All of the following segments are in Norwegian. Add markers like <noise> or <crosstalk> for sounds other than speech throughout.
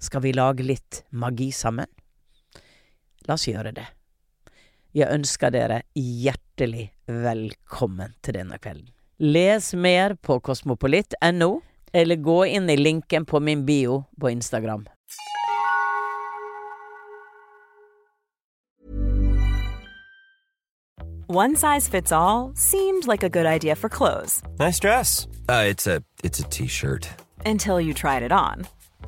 Skal vi lage litt magi sammen? La oss gjøre det. Jeg ønsker dere hjertelig velkommen til denne kvelden. Les mer på kosmopolitt.no, eller gå inn i linken på min bio på Instagram. One size fits all seemed like a good idea for clothes Nice dress. Uh, it's a it's a t-shirt. until you tried it on.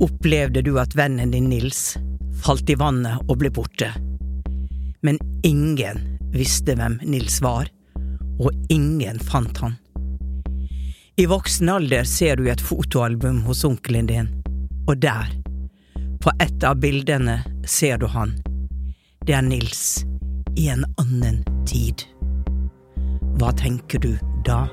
opplevde du at vennen din Nils falt i vannet og ble borte. Men ingen visste hvem Nils var, og ingen fant han. I voksen alder ser du et fotoalbum hos onkelen din, og der, på et av bildene, ser du han. Det er Nils i en annen tid. Hva tenker du da?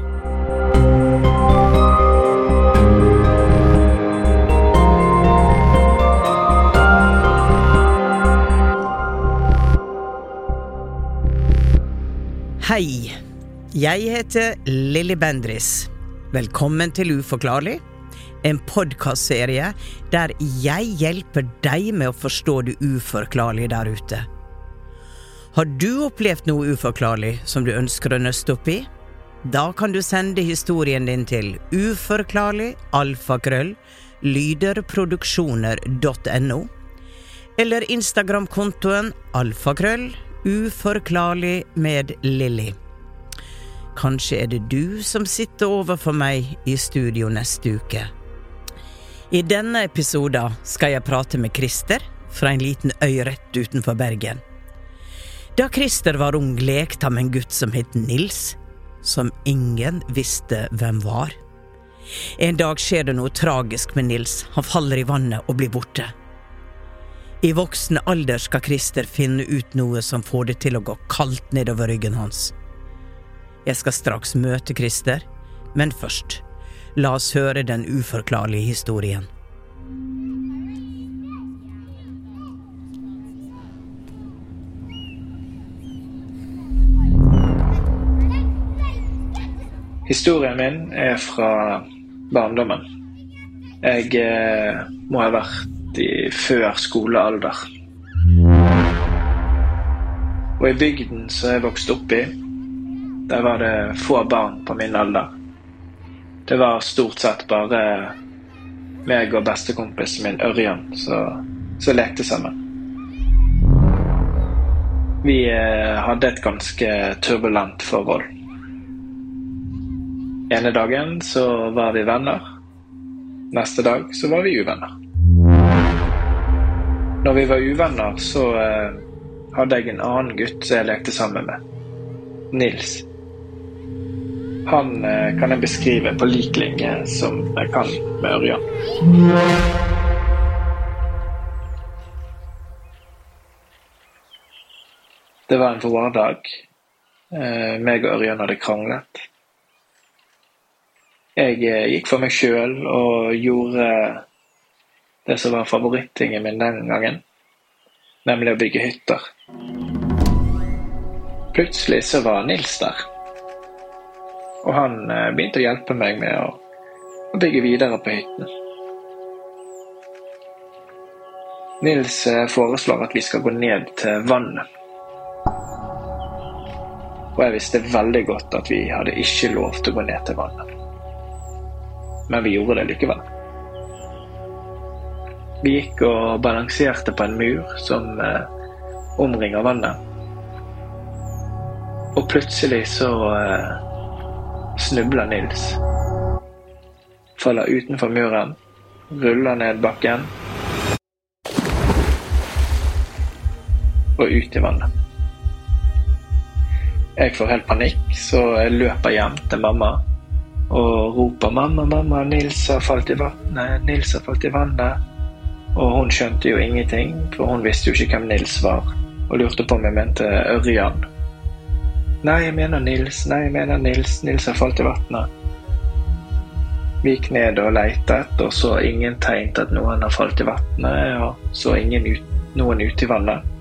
Hei, jeg heter Lilly Bendris. Velkommen til Uforklarlig, en podkastserie der jeg hjelper deg med å forstå det uforklarlige der ute. Har du opplevd noe uforklarlig som du ønsker å nøste opp i? Da kan du sende historien din til uforklarlig alfakrøll lyderproduksjoner.no eller Instagram-kontoen alfakrøll uforklarlig med Lilly. Kanskje er det du som sitter overfor meg i studio neste uke. I denne episoden skal jeg prate med Christer fra en liten øy rett utenfor Bergen. Da Christer var ung, lekte han med en gutt som het Nils, som ingen visste hvem var. En dag skjer det noe tragisk med Nils, han faller i vannet og blir borte. I voksen alder skal Christer finne ut noe som får det til å gå kaldt nedover ryggen hans. Jeg skal straks møte Christer, men først, la oss høre den uforklarlige historien. Historien min er fra barndommen. Jeg eh, må ha vært i før skolealder. Og i bygden som jeg vokste opp i, der var det få barn på min alder. Det var stort sett bare meg og bestekompisen min Ørjan som lekte sammen. Vi eh, hadde et ganske turbulent forhold. Ene dagen så var vi venner. Neste dag så var vi uvenner. Når vi var uvenner, så eh, hadde jeg en annen gutt som jeg lekte sammen med. Nils. Han eh, kan jeg beskrive på lik linje som jeg kan med Ørjan. Det var en vårdag. Eh, meg og Ørjan hadde kranglet. Jeg eh, gikk for meg sjøl og gjorde det som var favorittingen min den gangen. nemlig å bygge hytter. Plutselig så var Nils der. Og han eh, begynte å hjelpe meg med å, bygge videre på hytten. Nils eh, foreslår at vi skal gå ned til vannet. Og jeg visste veldig godt at vi hadde ikke lov til å gå ned til vannet. Men vi gjorde det likevel. Vi gikk og balanserte på en mur som eh, omringer vannet. Og plutselig så eh, snubler Nils. Faller utenfor muren, ruller ned bakken og ut i vannet. Jeg får helt panikk, så jeg løper hjem til mamma og roper 'Mamma, mamma, Nils har falt i vannet, Nils har falt i vannet'. Og hun skjønte jo ingenting, for hun visste jo ikke hvem Nils var, og lurte på om jeg mente Ørjan. Nei, jeg mener Nils, nei, jeg mener Nils, Nils har falt i vannet. Vi gikk ned og leitet, og så ingen tegn til at noen har falt i vannet, og så ingen ut, noen ute i vannet.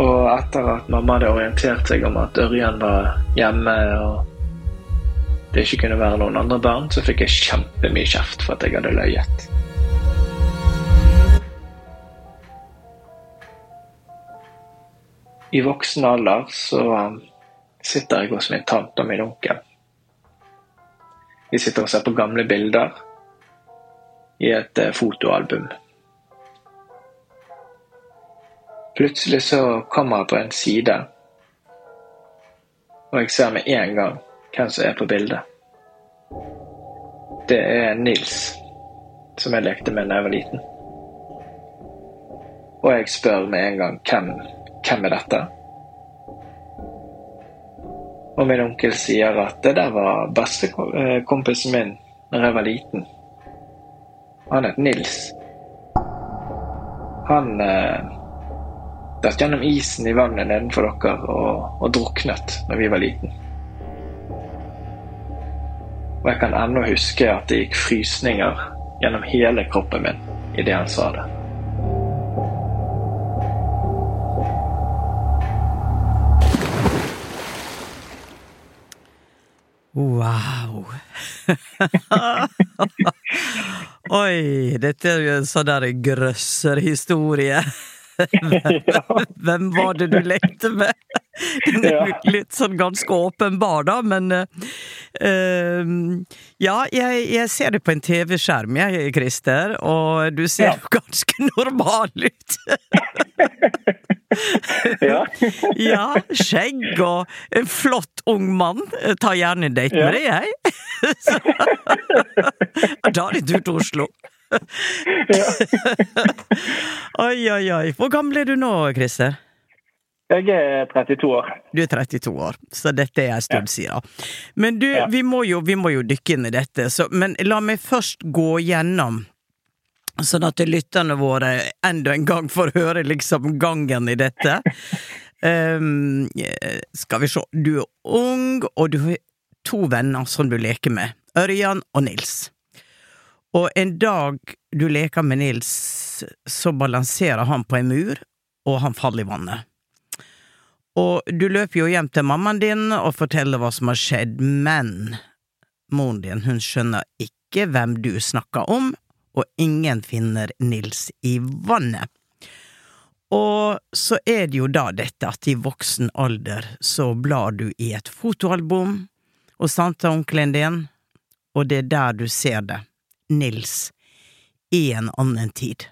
Og etter at mamma hadde orientert seg om at Ørjan var hjemme og det ikke kunne være noen andre barn, så fikk jeg kjempemye kjeft for at jeg hadde løyet. I voksen alder så um, sitter jeg hos min tante og min onkel. Vi sitter og ser på gamle bilder i et eh, fotoalbum. Plutselig så kommer jeg på en side, og jeg ser med en gang hvem som er på bildet. Det er Nils, som jeg lekte med da jeg var liten. Og jeg spør med en gang hvem, hvem er dette? Og min onkel sier at det der var bestekompisen min da jeg var liten. Han het Nils. Han eh, datt gjennom isen i vannet nedenfor dere og, og druknet da vi var liten. Og jeg kan ennå huske at det gikk frysninger gjennom hele kroppen min idet han sa det. Wow. <laughs> Oi, dette er jo en sånn der grøsserhistorie. <laughs> Hvem var det du lekte med? Litt sånn ganske åpenbar, da, men uh, Ja, jeg, jeg, ser det på en TV-skjerm, jeg, Christer, og du ser jo ja. ganske normal ut. <laughs> ja. ja. Skjegg og en flott ung mann. Tar gjerne en date med deg, jeg. <laughs> da er det tur til Oslo. <laughs> oi, oi, oi. Hvor gammel er du nå, Christer? Jeg er 32 år. Du er 32 år, så dette er en stund siden. Men du, ja. vi, må jo, vi, må jo, dykke inn i dette, så, men la meg først gå gjennom Sånn at lytterne våre enda en gang får høre liksom gangen i dette. Um, skal vi se, du er ung, og du har to venner som du leker med. Ørjan og Nils. Og en dag du leker med Nils, så balanserer han på en mur, og han faller i vannet. Og du løper jo hjem til mammaen din og forteller hva som har skjedd, men moren din, hun skjønner ikke hvem du snakker om, og ingen finner Nils i vannet. Og så er det jo da dette at i voksen alder så blar du i et fotoalbum og onkelen din, og det er der du ser det, Nils, i en annen tid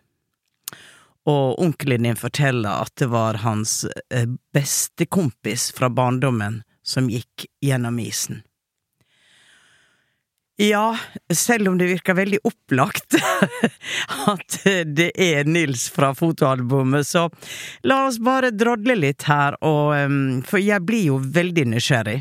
og onkelen din forteller at det var hans bestekompis beste kompis fra barndommen som gikk gjennom isen. Ja, selv om det virker veldig opplagt <laughs> at det er Nils fra fotoalbumet, så la oss bare drodle litt her, og, for jeg blir jo veldig nysgjerrig.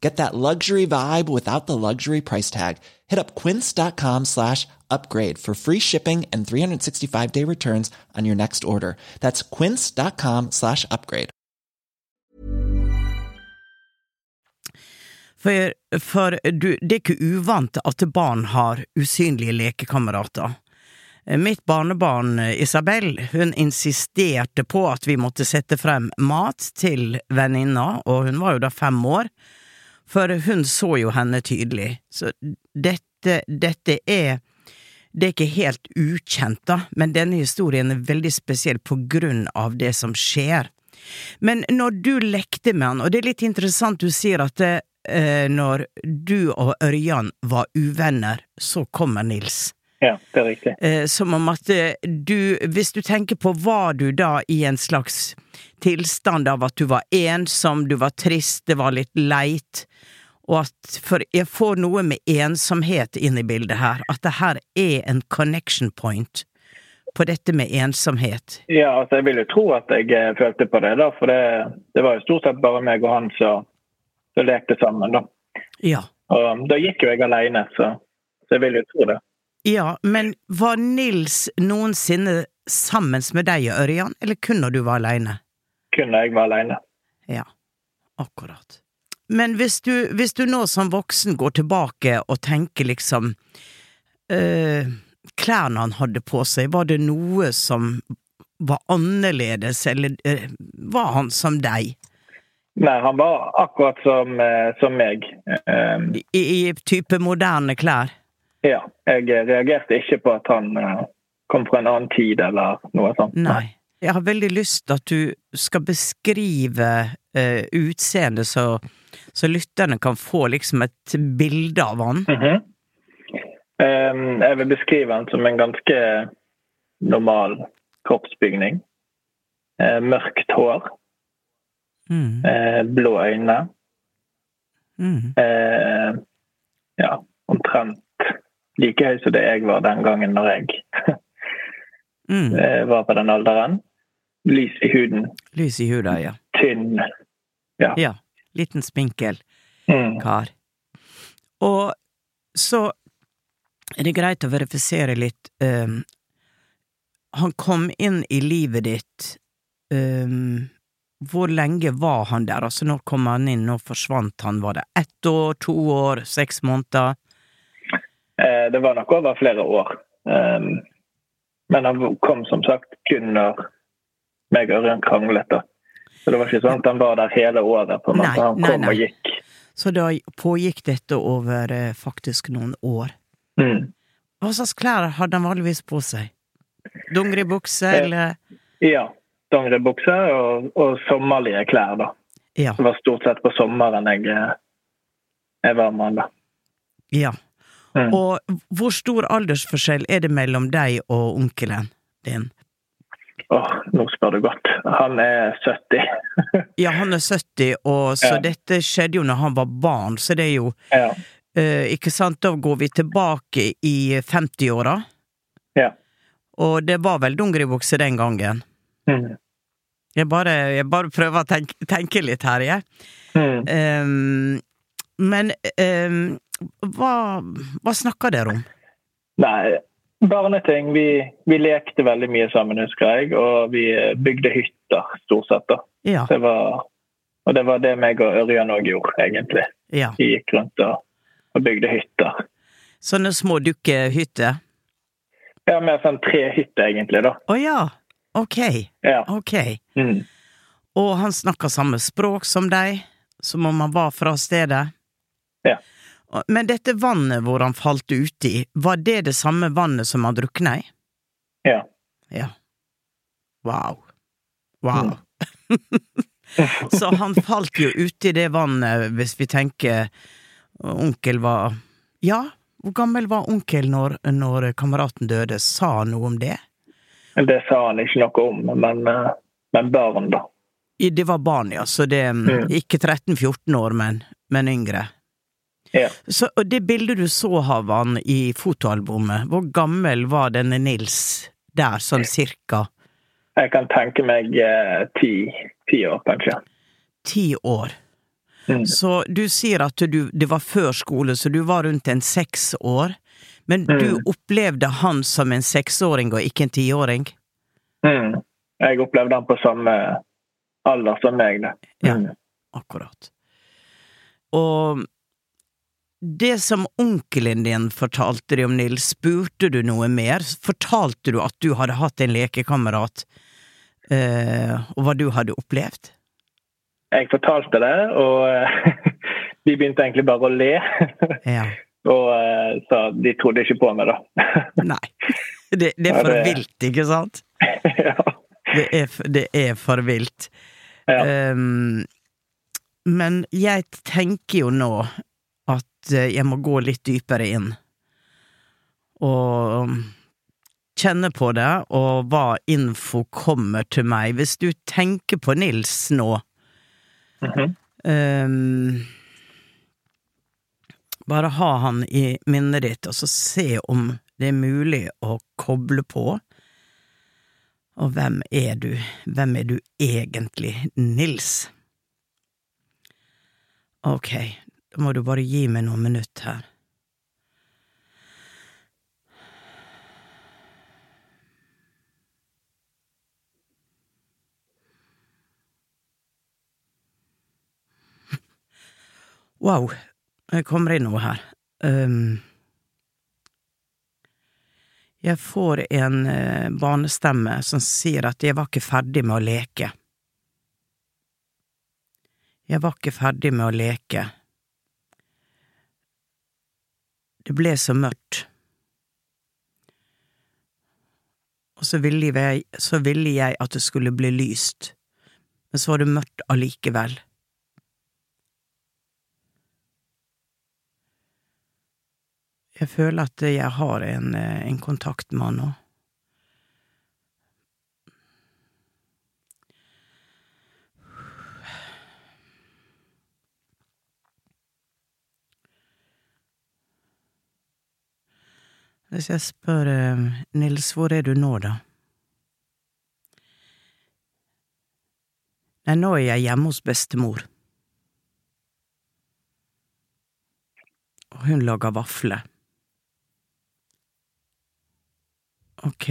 Get that luxury vibe without the luxury price tag. Hit up quince.com slash upgrade for free shipping and 365 day returns on your next order. That's quince.com slash upgrade. For, for du, det er ikke uvant at barn har usynlige lekekamerater. Mitt barnebarn Isabel hun insisterte på at vi måtte sette frem mat til venninna, og hun var jo da fem år, for hun så jo henne tydelig. Så dette, dette er det er ikke helt ukjent, da, men denne historien er veldig spesiell på grunn av det som skjer. Men når du lekte med han, og det er litt interessant du sier at det, eh, når du og Ørjan var uvenner, så kommer Nils. Ja, det er riktig. Eh, som om at eh, du, hvis du tenker på, var du da i en slags tilstand av at du var ensom, du var trist, det var litt leit, og at For jeg får noe med ensomhet inn i bildet her, at det her er en connection point på dette med ensomhet. Ja, altså jeg vil jo tro at jeg eh, følte på det, da. For det, det var jo stort sett bare meg og han som lekte sammen, da. Ja. Og da gikk jo jeg alene, så, så jeg vil jo tro det. Ja, men var Nils noensinne sammen med deg og Ørjan, eller kun når du var aleine? Kun jeg var alene. Ja, akkurat. Men hvis du, hvis du nå som voksen går tilbake og tenker liksom øh, Klærne han hadde på seg, var det noe som var annerledes, eller øh, var han som deg? Nei, han var akkurat som, eh, som meg. Um, I, I type moderne klær? ja, jeg reagerte ikke på at han eh, kom fra en annen tid eller noe sånt. Nei. Jeg har veldig lyst til at du skal beskrive eh, utseendet, så, så lytterne kan få liksom et bilde av han. Mhm. Um, jeg vil beskrive han som en ganske normal kroppsbygning. Uh, mørkt hår, Mm. Uh, blå øyne. Mm. Uh, ja, omtrent like høy som det jeg var den gangen når jeg <laughs> Mm. eh, var på den alderen. Lys i huden, Lys i huda, ja. tynn. Ja. Liten spinkel Mm. kar. Og så er det greit å verifisere litt um, Han kom inn i livet ditt um, Hvor lenge var han der? Altså, når kom han inn, når forsvant han? Var det ett år, to år, seks måneder? Eh, det var nok over flere år. Um, men han kom som sagt kun når meg og Ørjan kranglet. da. Så det var ikke sånn at han var der hele året. på en måte. Nei, Han kom nei. og gikk. Så da pågikk dette over eh, faktisk noen år. Mm. Hva slags klær hadde han vanligvis på seg? Dongeribukse, Eh, eller Ja. Dongeribukse og, og sommerlige klær, da. Ja. Det var stort sett på sommeren jeg, eh, jeg var med han, da. ja. Mm. Og hvor stor aldersforskjell er det mellom deg og onkelen din? Åh, nå spør du godt. Han er 70. <laughs> Ja, han er 70, og så Ja. dette skjedde jo når han var barn, så det er jo ja. uh, Ikke sant, da går vi tilbake i 50-åra, ja. og det var vel dongeribukse den gangen. Mm. Jeg bare, jeg bare prøver å tenke, tenke litt her, jeg. Mm. Um, men ehm, hva, hva snakker dere om? Nei, barneting. Vi, vi lekte veldig mye sammen, husker jeg. Og vi bygde hytter, stort sett. da. Ja. Det var Og det var det meg og Ørjan òg gjorde, egentlig. Ja. Vi gikk rundt og, og bygde hytter. Sånne små dukkehytter? Ja, mer sånn tre hytter, egentlig, da. Å ja. Ok. Ja. Ok. Mm. Og han snakker samme språk som deg, som om han var fra stedet? Ja. Men dette vannet hvor han falt uti, var det det samme vannet som han drukna i? ja. Ja. Wow. Wow. Mm. <laughs> Så han falt jo uti det vannet, hvis vi tenker onkel var Ja, hvor gammel var onkel når, når kameraten døde? Sa han noe om det? Det sa han ikke noe om, men, eh, men barn, da. Det var barn, ja, så det Mm. Ikke 13-14 år, men, men yngre. Ja. Så, og det bildet du så Havan, i fotoalbumet, hvor gammel var denne Nils der, sånn cirka? Jeg kan tenke meg eh, ti, ti år, kanskje. Ti år. Mm. Så du sier at du, det var før skole, så du var rundt en seks år. Men du Mm. opplevde han som en seksåring og ikke en tiåring? Mm. Jeg opplevde han på samme alder som meg, det. Ja. Mm. Akkurat. Og det som onkelen din fortalte deg om Nils, spurte du noe mer? Fortalte du at du hadde hatt en lekekamerat, eh, og hva du hadde opplevd? Jeg fortalte det, og eh, <laughs> de begynte egentlig bare å le. Ja. <laughs> og eh, sa de trodde ikke på meg, da. <laughs> Nei. Det, det er Ja, for det- vilt, ikke sant? ja. Det er, det er for vilt. Ja. Um, men jeg tenker jo nå at eh, jeg må gå litt dypere inn. Og kjenne på det, og hva info kommer til meg. Hvis du tenker på Nils nå mm -hmm. um, Bare ha han i minnet ditt, og så se om det er mulig å koble på. Og hvem er du? Hvem er du egentlig, Nils? Ok, må du bare gi meg noen minutter her. Wow, jeg kommer inn noe her. Um, jeg får en eh, barnestemme som sier at jeg var ikke ferdig med å leke. Jeg var ikke ferdig med å leke. Det ble så mørkt. Og så ville jeg, så ville jeg at det skulle bli lyst, men så var det mørkt allikevel. Jeg føler at jeg har en, en kontakt med han nå. Hvis jeg spør eh, Nils, hvor er du nå, da? Nei, nå er jeg hjemme hos bestemor. Og hun lager vafler. Ok,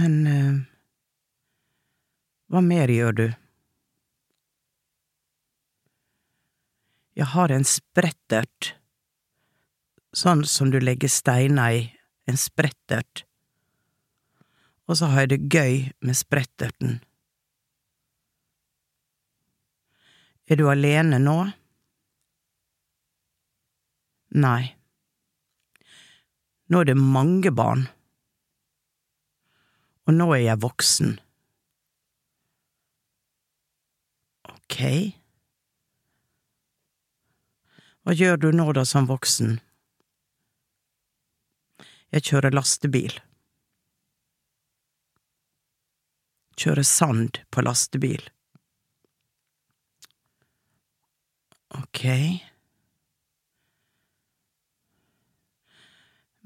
men uh, hva mer gjør du? Jeg har en sprettert, sånn som du legger steiner i, en sprettert, og så har jeg det gøy med spretterten. Er du alene nå? Nei. Nå er det mange barn. Og nå er jeg voksen. Ok. Hva gjør du nå da som voksen? Jeg kjører lastebil. Kjører sand på lastebil. Ok.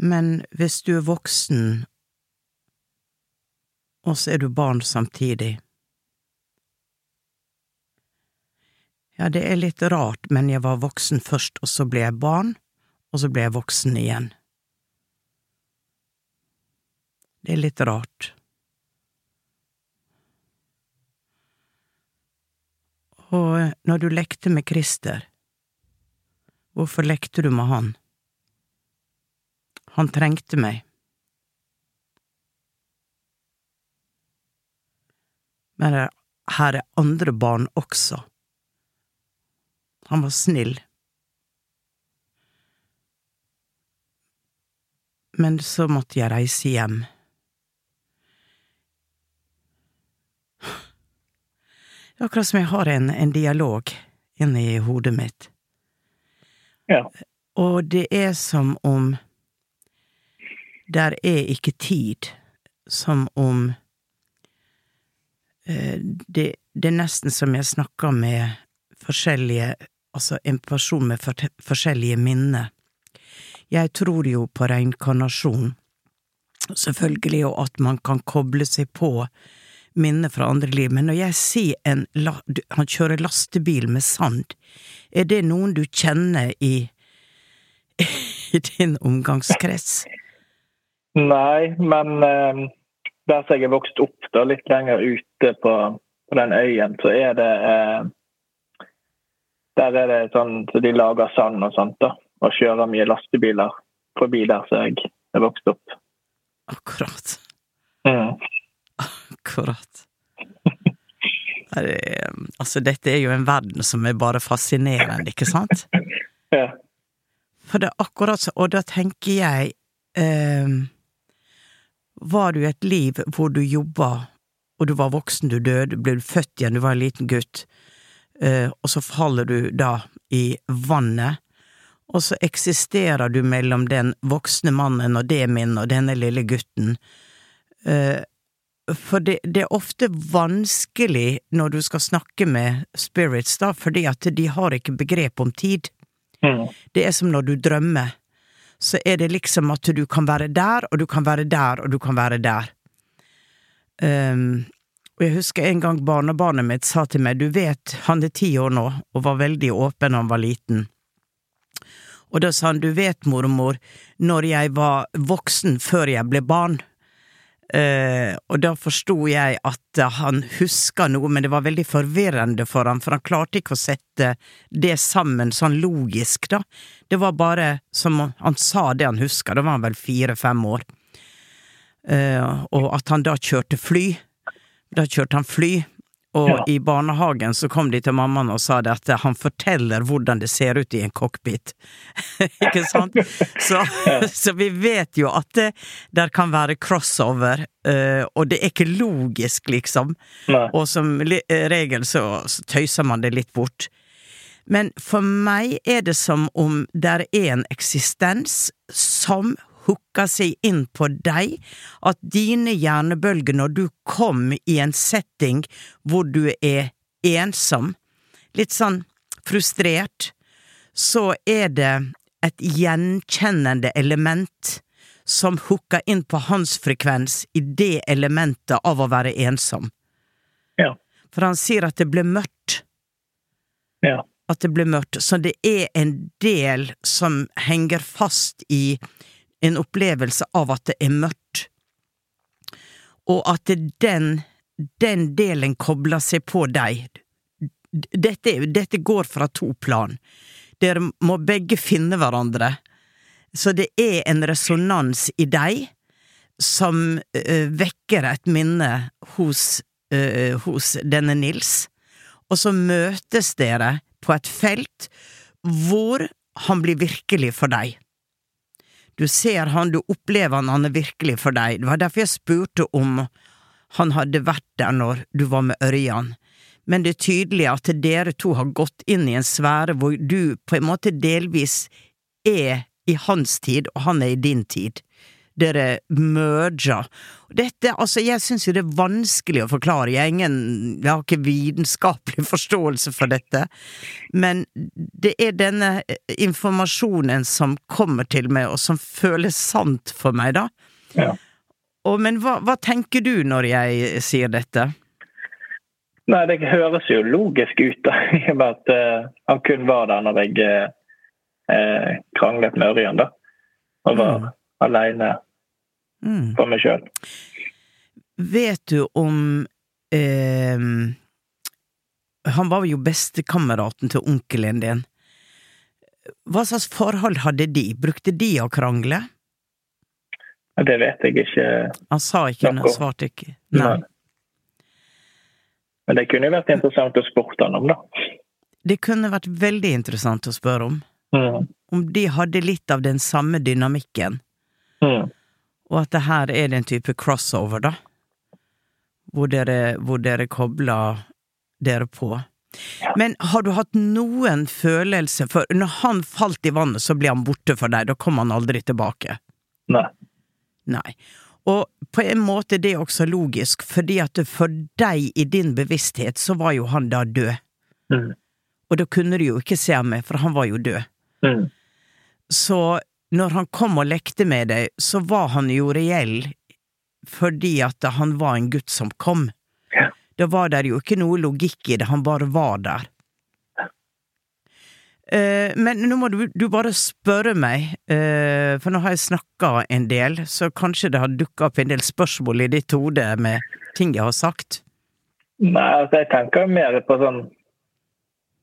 Men hvis du er voksen, og så er du barn samtidig Ja, det er litt rart, men jeg var voksen først, og så ble jeg barn, og så ble jeg voksen igjen. Det er litt rart. Og når du lekte med Christer, hvorfor lekte du med han? Han trengte meg. Men her er andre barn også. Han var snill. Men så måtte jeg reise hjem. Det er akkurat som jeg har en, en dialog inni hodet mitt. Ja. Og det er som om der er ikke tid, som om eh, det, det er nesten som jeg snakker med forskjellige Altså en person med for, forskjellige minner. Jeg tror jo på reinkarnasjon, selvfølgelig, og at man kan koble seg på minner fra andre liv, men når jeg ser en han kjører lastebil med sand, er det noen du kjenner i, <laughs> i din omgangskrets? Nei, men eh, der som jeg er vokst opp, da, litt lenger ute på, på den øyen, så er det eh, der er det sånn så de lager sand og sånt, da. Og kjører mye lastebiler forbi der som jeg er vokst opp. Akkurat. Mm. Akkurat. Det, altså, dette er jo en verden som er bare fascinerende, ikke sant? <laughs> Ja. For det er akkurat så, og da tenker jeg eh, Var du et liv hvor du jobba, og du var voksen, du døde, ble du født igjen, du var en liten gutt, Eh, og så faller du da i vannet, og så eksisterer du mellom den voksne mannen og det min og denne lille gutten. Eh, for det, det, er ofte vanskelig når du skal snakke med spirits, da, fordi at de har ikke begrep om tid. Mm. Det er som når du drømmer. Så er det liksom at du kan være der, og du kan være der, og du kan være der. Um, og jeg husker en gang barnebarnet mitt sa til meg, du vet, han er ti år nå, og var veldig åpen da han var liten. Og da sa han, du vet, mormor, når jeg var voksen før jeg ble barn, eh, og da forsto jeg at han huska noe, men det var veldig forvirrende for ham, for han klarte ikke å sette det sammen sånn logisk, da. Det var bare som han sa det han huska, da var han vel fire–fem år, Uh, og at han da kjørte fly da kjørte han fly, og ja. i barnehagen så kom de til mammaen og sa det at han forteller hvordan det ser ut i en cockpit. <laughs> Ikke sant? Så, <laughs> så, vi vet jo at det der kan være crossover, uh, og det er ikke logisk, liksom. Nei. Og som regel så, så tøyser man det litt bort. Men for meg er det som om det er en eksistens som hooka seg inn på deg, at dine hjernebølger når du kom i en setting hvor du er ensom, litt sånn frustrert, så er det et gjenkjennende element som hooka inn på hans frekvens i det elementet av å være ensom. Ja. For han sier at det ble mørkt. Ja. At det ble mørkt. Så det er en del som henger fast i en opplevelse av at det er mørkt, og at den, den delen kobler seg på deg. Dette, dette går fra to plan. Dere må begge finne hverandre. Så det er en resonans i deg som uh, vekker et minne hos, uh, hos denne Nils, og så møtes dere på et felt hvor han blir virkelig for deg. Du ser han, du opplever han, han er virkelig for deg. Det var derfor jeg spurte om han hadde vært der når du var med Ørjan. Men det er tydelig at dere to har gått inn i en sfære hvor du på en måte delvis er i hans tid, og han er i din tid dere merger. Dette, altså, jeg syns jo det er vanskelig å forklare, jeg, ingen, jeg har ikke vitenskapelig <laughs> forståelse for dette, men det er denne eh, informasjonen som kommer til meg, og som føles sant for meg, da. Ja. Og, men hva, hva, tenker du når jeg sier dette? Nei, Det høres jo logisk ut, da, <laughs> i og med at uh, han kun var der når jeg uh, kranglet med Ørjan, da. Og var mm. Aleine mm. for meg sjøl. Vet du om eh, Han var jo bestekameraten til onkelen din. Hva slags forhold hadde de? Brukte de å krangle? Det vet jeg ikke. Han sa ikke Noe. svarte ikke. Nei. Men det kunne jo vært interessant å spurte han om, da. Det kunne vært veldig interessant å spørre om. Mm. Om de hadde litt av den samme dynamikken, Mm. og at det her er det en type crossover, da. Hvor dere, hvor dere kobler dere på. Men har du hatt noen følelse For når han falt i vannet, så ble han borte for deg. Da kom han aldri tilbake. Nei. Nei. Og på en måte det er også logisk, fordi at for deg i din bevissthet så var jo han da død. Mm. Og da kunne du jo ikke se ham mer, for han var jo død. Mm. Så når han kom og lekte med deg, så var han jo reell fordi at han var en gutt som kom. Ja. Da var det jo ikke noe logikk i det, han bare var der. Eh, men nå må du, du bare spørre meg, eh, for nå har jeg snakka en del, så kanskje det har dukka opp en del spørsmål i ditt hode med ting jeg har sagt? Nei, altså jeg tenker mer på sånn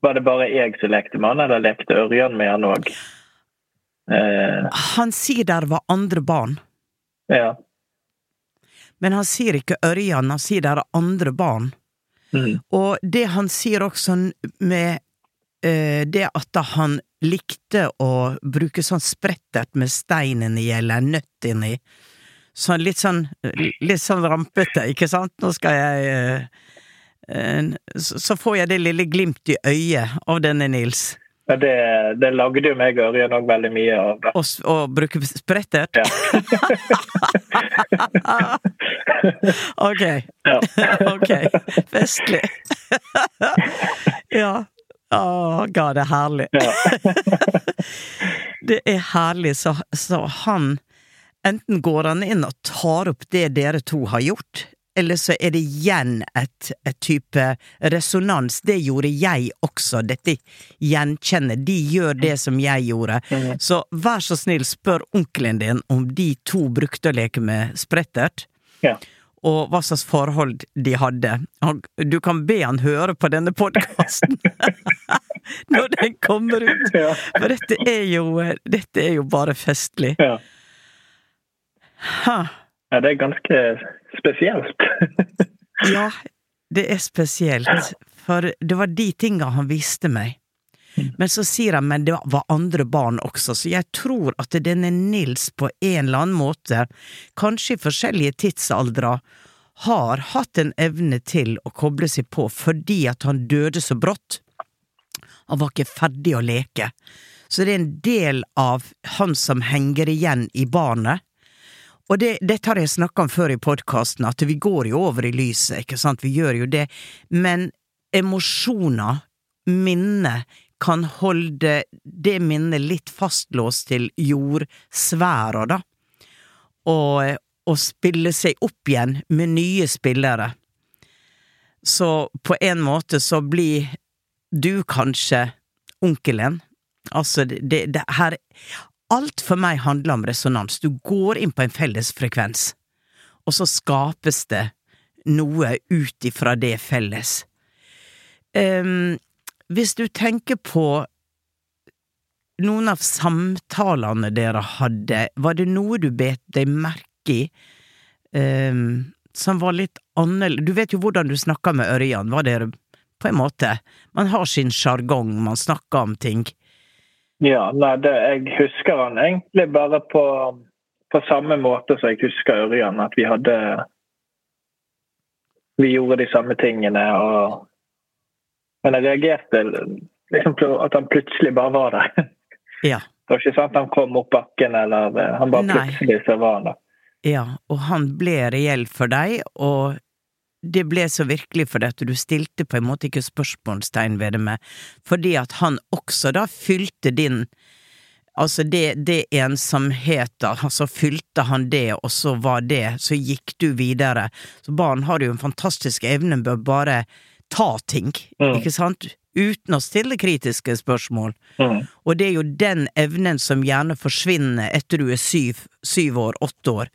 Var det bare jeg som lekte med han, eller lekte Ørjan med han òg? Eh, Han sier der var andre barn, ja. men han sier ikke Ørjan, han sier der er andre barn. Mm. Og det han sier også med eh, det at han likte å bruke sånn sprettert med stein inni eller nøtt inni. Sånn litt sånn litt sånn rampete, ikke sant? Nå skal jeg eh, eh, så, så får jeg det lille glimt i øyet av denne Nils. Ja, det, det lagde jo meg og Ørjan òg veldig mye av. det. Og, og bruke sprettert? Ja. <laughs> ok. Ja. <laughs> ok. Festlig. <laughs> ja. Å, ga det er herlig. Det er herlig, så, så han Enten går han inn og tar opp det dere to har gjort, eller så er det igjen et, et type resonans. Det gjorde jeg også, dette gjenkjennet. De gjør det som jeg gjorde. Så vær så snill, spør onkelen din om de to brukte å leke med sprettert. Ja. Og hva slags forhold de hadde. Du kan be han høre på denne podkasten <laughs> når den kommer ut! For dette er jo, dette er jo bare festlig. Ja. Ha. ja, det er ganske spesielt. <laughs> Ja, det er spesielt, for det var de tinga han viste meg. Men så sier han men det var andre barn også, så jeg tror at denne Nils på en eller annen måte, kanskje i forskjellige tidsaldre, har hatt en evne til å koble seg på fordi at han døde så brått. Han var ikke ferdig å leke. Så det er en del av han som henger igjen i barnet. Og det, dette har jeg snakka om før i podkasten, at vi går jo over i lyset, ikke sant, vi gjør jo det, men emosjoner, minner, kan holde det minnet litt fastlåst til jordsfæra, da, og, og spille seg opp igjen med nye spillere. Så på en måte så blir du kanskje onkelen. Altså, det, det her Alt for meg handler om resonans. Du går inn på en felles frekvens, og så skapes det noe ut ifra det felles. Um, hvis du tenker på noen av samtalene dere hadde, var det noe du bet deg merke i um, som var litt annerledes? Du vet jo hvordan du snakker med Ørjan, var dere på en måte Man har sin sjargong, man snakker om ting. Ja, nei, det, jeg husker han egentlig bare på, på samme måte som jeg husker Ørjan. At vi hadde Vi gjorde de samme tingene og Men jeg reagerte liksom at han plutselig bare var der. <laughs> Ja. Det var ikke sant han kom opp bakken, eller eh, han bare Nei. plutselig så var han der. Ja, og han ble reell for deg, og det ble så virkelig for deg at du stilte på en måte ikke spørsmålstegn ved det med, fordi at han også da fylte din Altså, det, det ensomheten, altså fylte han det, og så var det, så gikk du videre. Så barn har jo en fantastisk evne med å bare ta ting, Mm. ikke sant? Uten å stille kritiske spørsmål. Mm. Og det er jo den evnen som gjerne forsvinner etter du er syv, syv år, åtte år.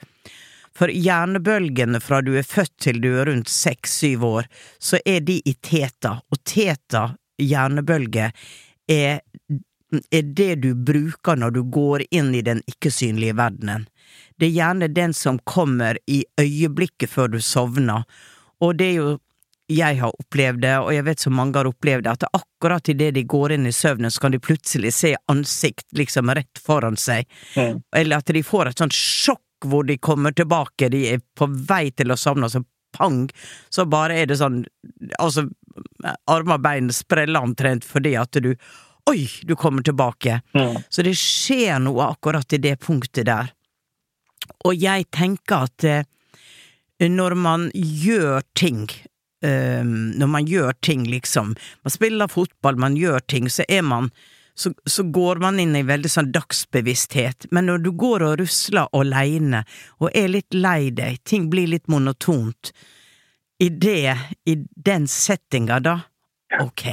For hjernebølgene fra du er født til du er rundt seks-syv år, så er de i teta, og teta hjernebølge er, er det du bruker når du går inn i den ikke-synlige verdenen. Det er gjerne den som kommer i øyeblikket før du sovner, og det er jo jeg har opplevd det, og jeg vet så mange har opplevd det, at akkurat idet de går inn i søvnen, så kan de plutselig se ansikt liksom rett foran seg, Mm. eller at de får et sånt sjokk hvor de kommer tilbake, de er på vei til å sovne, og så pang, så bare er det sånn, altså, armer og bein spreller omtrent fordi at du, oi, du kommer tilbake. Mm. Så det skjer noe akkurat i det punktet der. Og jeg tenker at eh, når man gjør ting eh, Når man gjør ting, liksom Man spiller fotball, man gjør ting, så er man så, så går man inn i veldig sånn dagsbevissthet, men når du går og rusler aleine og er litt lei deg, ting blir litt monotont, i det, i den settinga da, ok,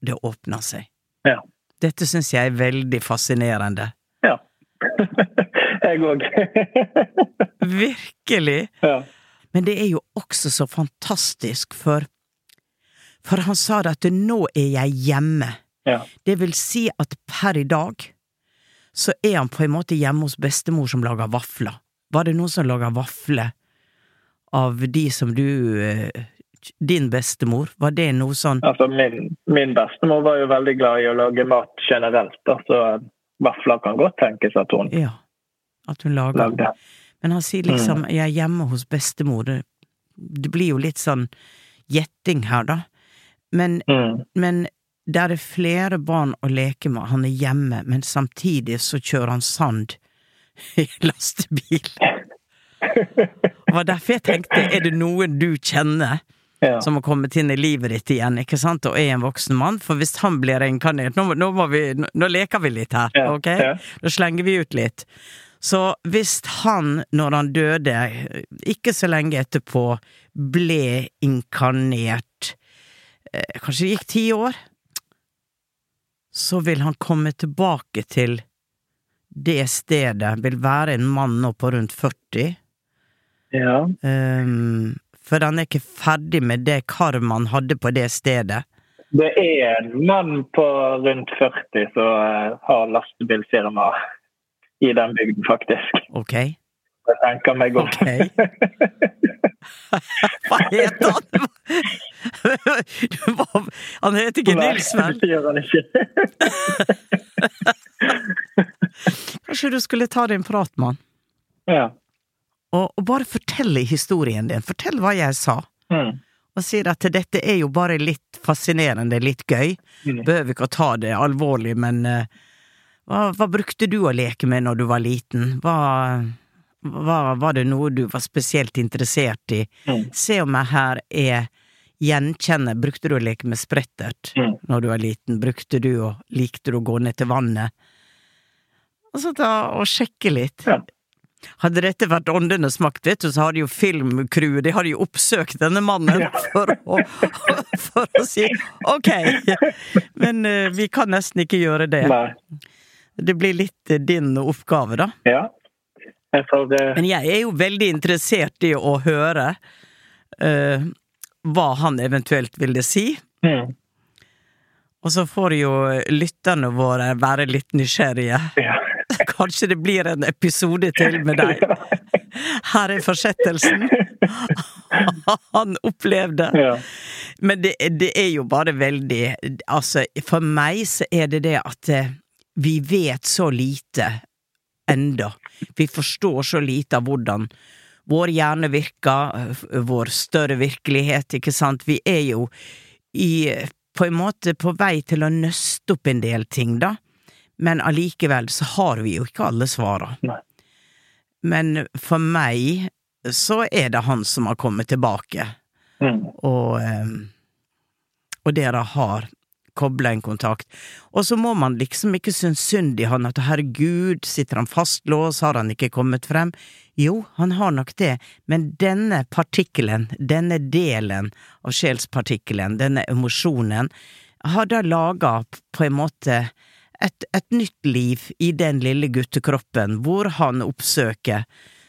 det åpner seg. Ja. Dette syns jeg er veldig fascinerende. Ja. <laughs> jeg òg. <laughs> Virkelig! ja. Men det er jo også så fantastisk, for For han sa det at nå er jeg hjemme. Ja. Det vil si at per i dag så er han på en måte hjemme hos bestemor som lager vafler. Var det noen som lager vafler av de som du eh, Din bestemor? Var det noe sånn Altså, min, min bestemor var jo veldig glad i å lage mat generelt, da, så vafler kan godt tenkes at hun Ja, at hun lager lagde. Men han sier liksom 'jeg er hjemme hos bestemor'. Det, det blir jo litt sånn gjetting her, da. Men, Mm. men der er flere barn å leke med, han er hjemme, men samtidig så kjører han sand i <laughs> lastebil. Det var derfor jeg tenkte, er det noen du kjenner Ja. som har kommet inn i livet ditt igjen, ikke sant, og er en voksen mann? For hvis han blir reinkarnert Nå, nå, nå, nå leker vi litt her, ok? Nå slenger vi ut litt. Så hvis han, når han døde, ikke så lenge etterpå, ble inkarnert eh, Kanskje det gikk ti år? Så vil han komme tilbake til det stedet, vil være en mann nå på rundt 40. ja. Um, for han er ikke ferdig med det karmaen hadde på det stedet. Det er en mann på rundt 40 som eh, har lastebilfirma i den bygden, faktisk. Ok? Jeg tenker meg om. Okay. <laughs> Hva heter han? Han heter ikke Nils, Nei, vel? det gjør han ikke. <laughs> Kanskje du skulle ta deg en prat med han? ja. Og, og bare fortelle historien din. Fortell hva jeg sa. Mm. Og sier at dette er jo bare litt fascinerende, litt gøy. Mm. Behøver ikke å ta det alvorlig, men uh, hva, hva brukte du å leke med når du var liten? Hva, hva Var det noe du var spesielt interessert i? Mm. Se om jeg her er gjenkjenner Brukte du å leke med sprettert Mm. når du var liten? Brukte du å Likte du å gå ned til vannet? Og så ta og sjekke litt. Ja. Hadde dette vært vet du, så hadde jo filmcrewet De hadde jo oppsøkt denne mannen for å, <laughs> for å si ok, men eh, vi kan nesten ikke gjøre det. Nei. Det blir litt eh, din oppgave, da. Ja. Men jeg er jo veldig interessert i å høre uh, hva han eventuelt ville si. mm. Og så får jo lytterne våre være litt nysgjerrige. ja. <laughs> Kanskje det blir en episode til med deg. <laughs> Her er fortsettelsen. <laughs> Han opplevde. ja. Men det, det er jo bare veldig Altså, for meg så er det det at eh, vi vet så lite enda. Vi forstår så lite av hvordan vår hjerne virker, vår større virkelighet, ikke sant. Vi er jo i på en måte på vei til å nøste opp en del ting, da. Men allikevel så har vi jo ikke alle svara. Men for meg så er det han som har kommet tilbake Mm. og, eh, og dere har kobla en kontakt. Og så må man liksom ikke synes synd i han at herregud, sitter han fastlåst, har han ikke kommet frem? Jo, han har nok det, men denne partikkelen, denne delen av sjelspartikkelen, denne emosjonen, har da laga på en måte et, et nytt liv i den lille guttekroppen hvor han oppsøker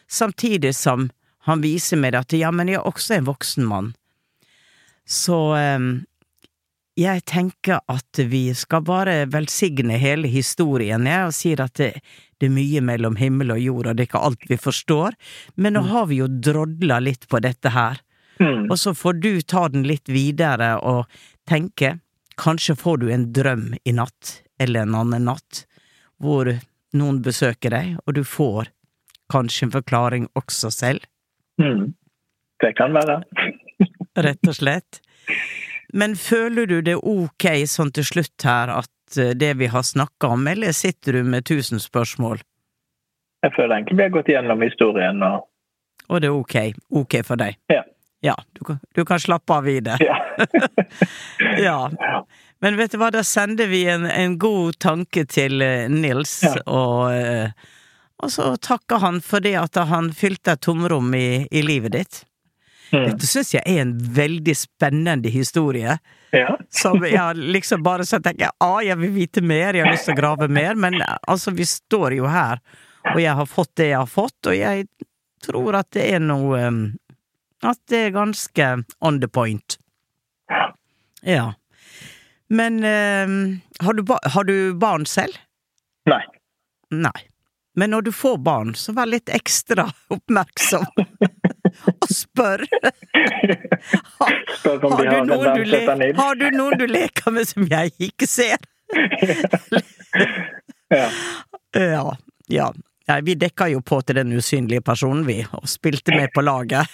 samtidig som han viser meg at ja, men jeg er også en voksen mann. Så eh, jeg tenker at vi skal bare velsigne hele historien, jeg, og sier at det, det, er mye mellom himmel og jord, og det er ikke alt vi forstår, men nå har vi jo drodla litt på dette her, mm. og så får du ta den litt videre og tenke, kanskje får du en drøm i natt, eller en annen natt, hvor noen besøker deg, og du får kanskje en forklaring også selv. Mm. Det kan være. Rett og slett. Men føler du det ok sånn til slutt her at eh, det vi har snakka om, eller sitter du med tusen spørsmål? Jeg føler egentlig vi har gått gjennom historien og Og det er ok? Ok for deg? Ja. Ja, du kan, du kan slappe av i det. Ja. <laughs> ja. Men vet du hva, da sender vi en, en god tanke til eh, Nils, ja. og, eh, og så takker han for det at han fylte et tomrom i, i livet ditt. Mm. Dette syns jeg er en veldig spennende historie. Ja. som jeg liksom bare så tenker ah, jeg vil vite mer, jeg har lyst til å grave mer, men altså, vi står jo her, og jeg har fått det jeg har fått, og jeg tror at det er noe At det er ganske on the point. Ja. Men um, har, du har du barn selv? Nei. Nei. Men når du får barn, så vær litt ekstra <laughs> oppmerksom. <laughs> <laughs> og spør. Har, har, du du har du noen du leker med som jeg ikke ser? <laughs> ja. ja. Ja. Nei, vi dekka jo på til den usynlige personen, vi, og spilte med på laget.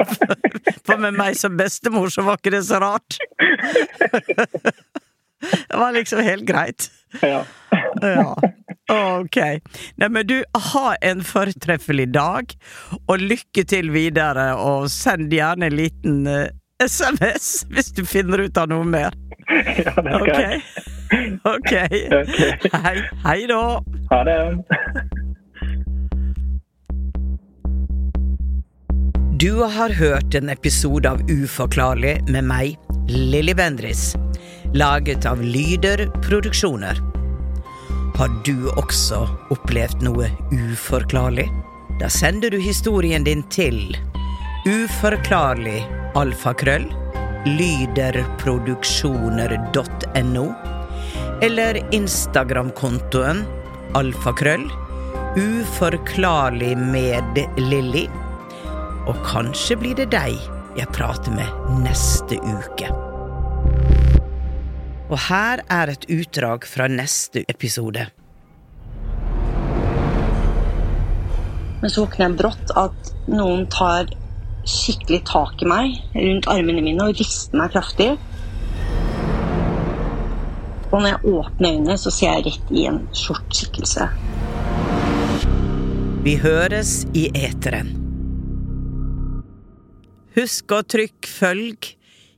<laughs> For med meg som bestemor, så var ikke det så rart. Det var liksom helt greit. Ja. ja. Ok. Nei, men du, ha en fortreffelig dag, og lykke til videre, og send gjerne en liten uh, eh, SMS hvis du finner ut av noe mer. Ja, det skal okay. ok. okay. Hei, hei da. Ha det. Du har hørt en episode av Uforklarlig med meg, Lilly Bendris, laget av Lyder Produksjoner. Har du også opplevd noe uforklarlig? Da sender du historien din til uforklarlig alfakrøll lyderproduksjoner.no eller Instagram-kontoen alfakrøll uforklarlig med Lilly. Og kanskje blir det deg jeg prater med neste uke. Og her er et utdrag fra neste episode. Men så våkner jeg brått at noen tar skikkelig tak i meg rundt armene mine og rister meg kraftig. Og når jeg åpner øynene, så ser jeg rett i en skjort skikkelse. Vi høres i eteren. Husk å trykke følg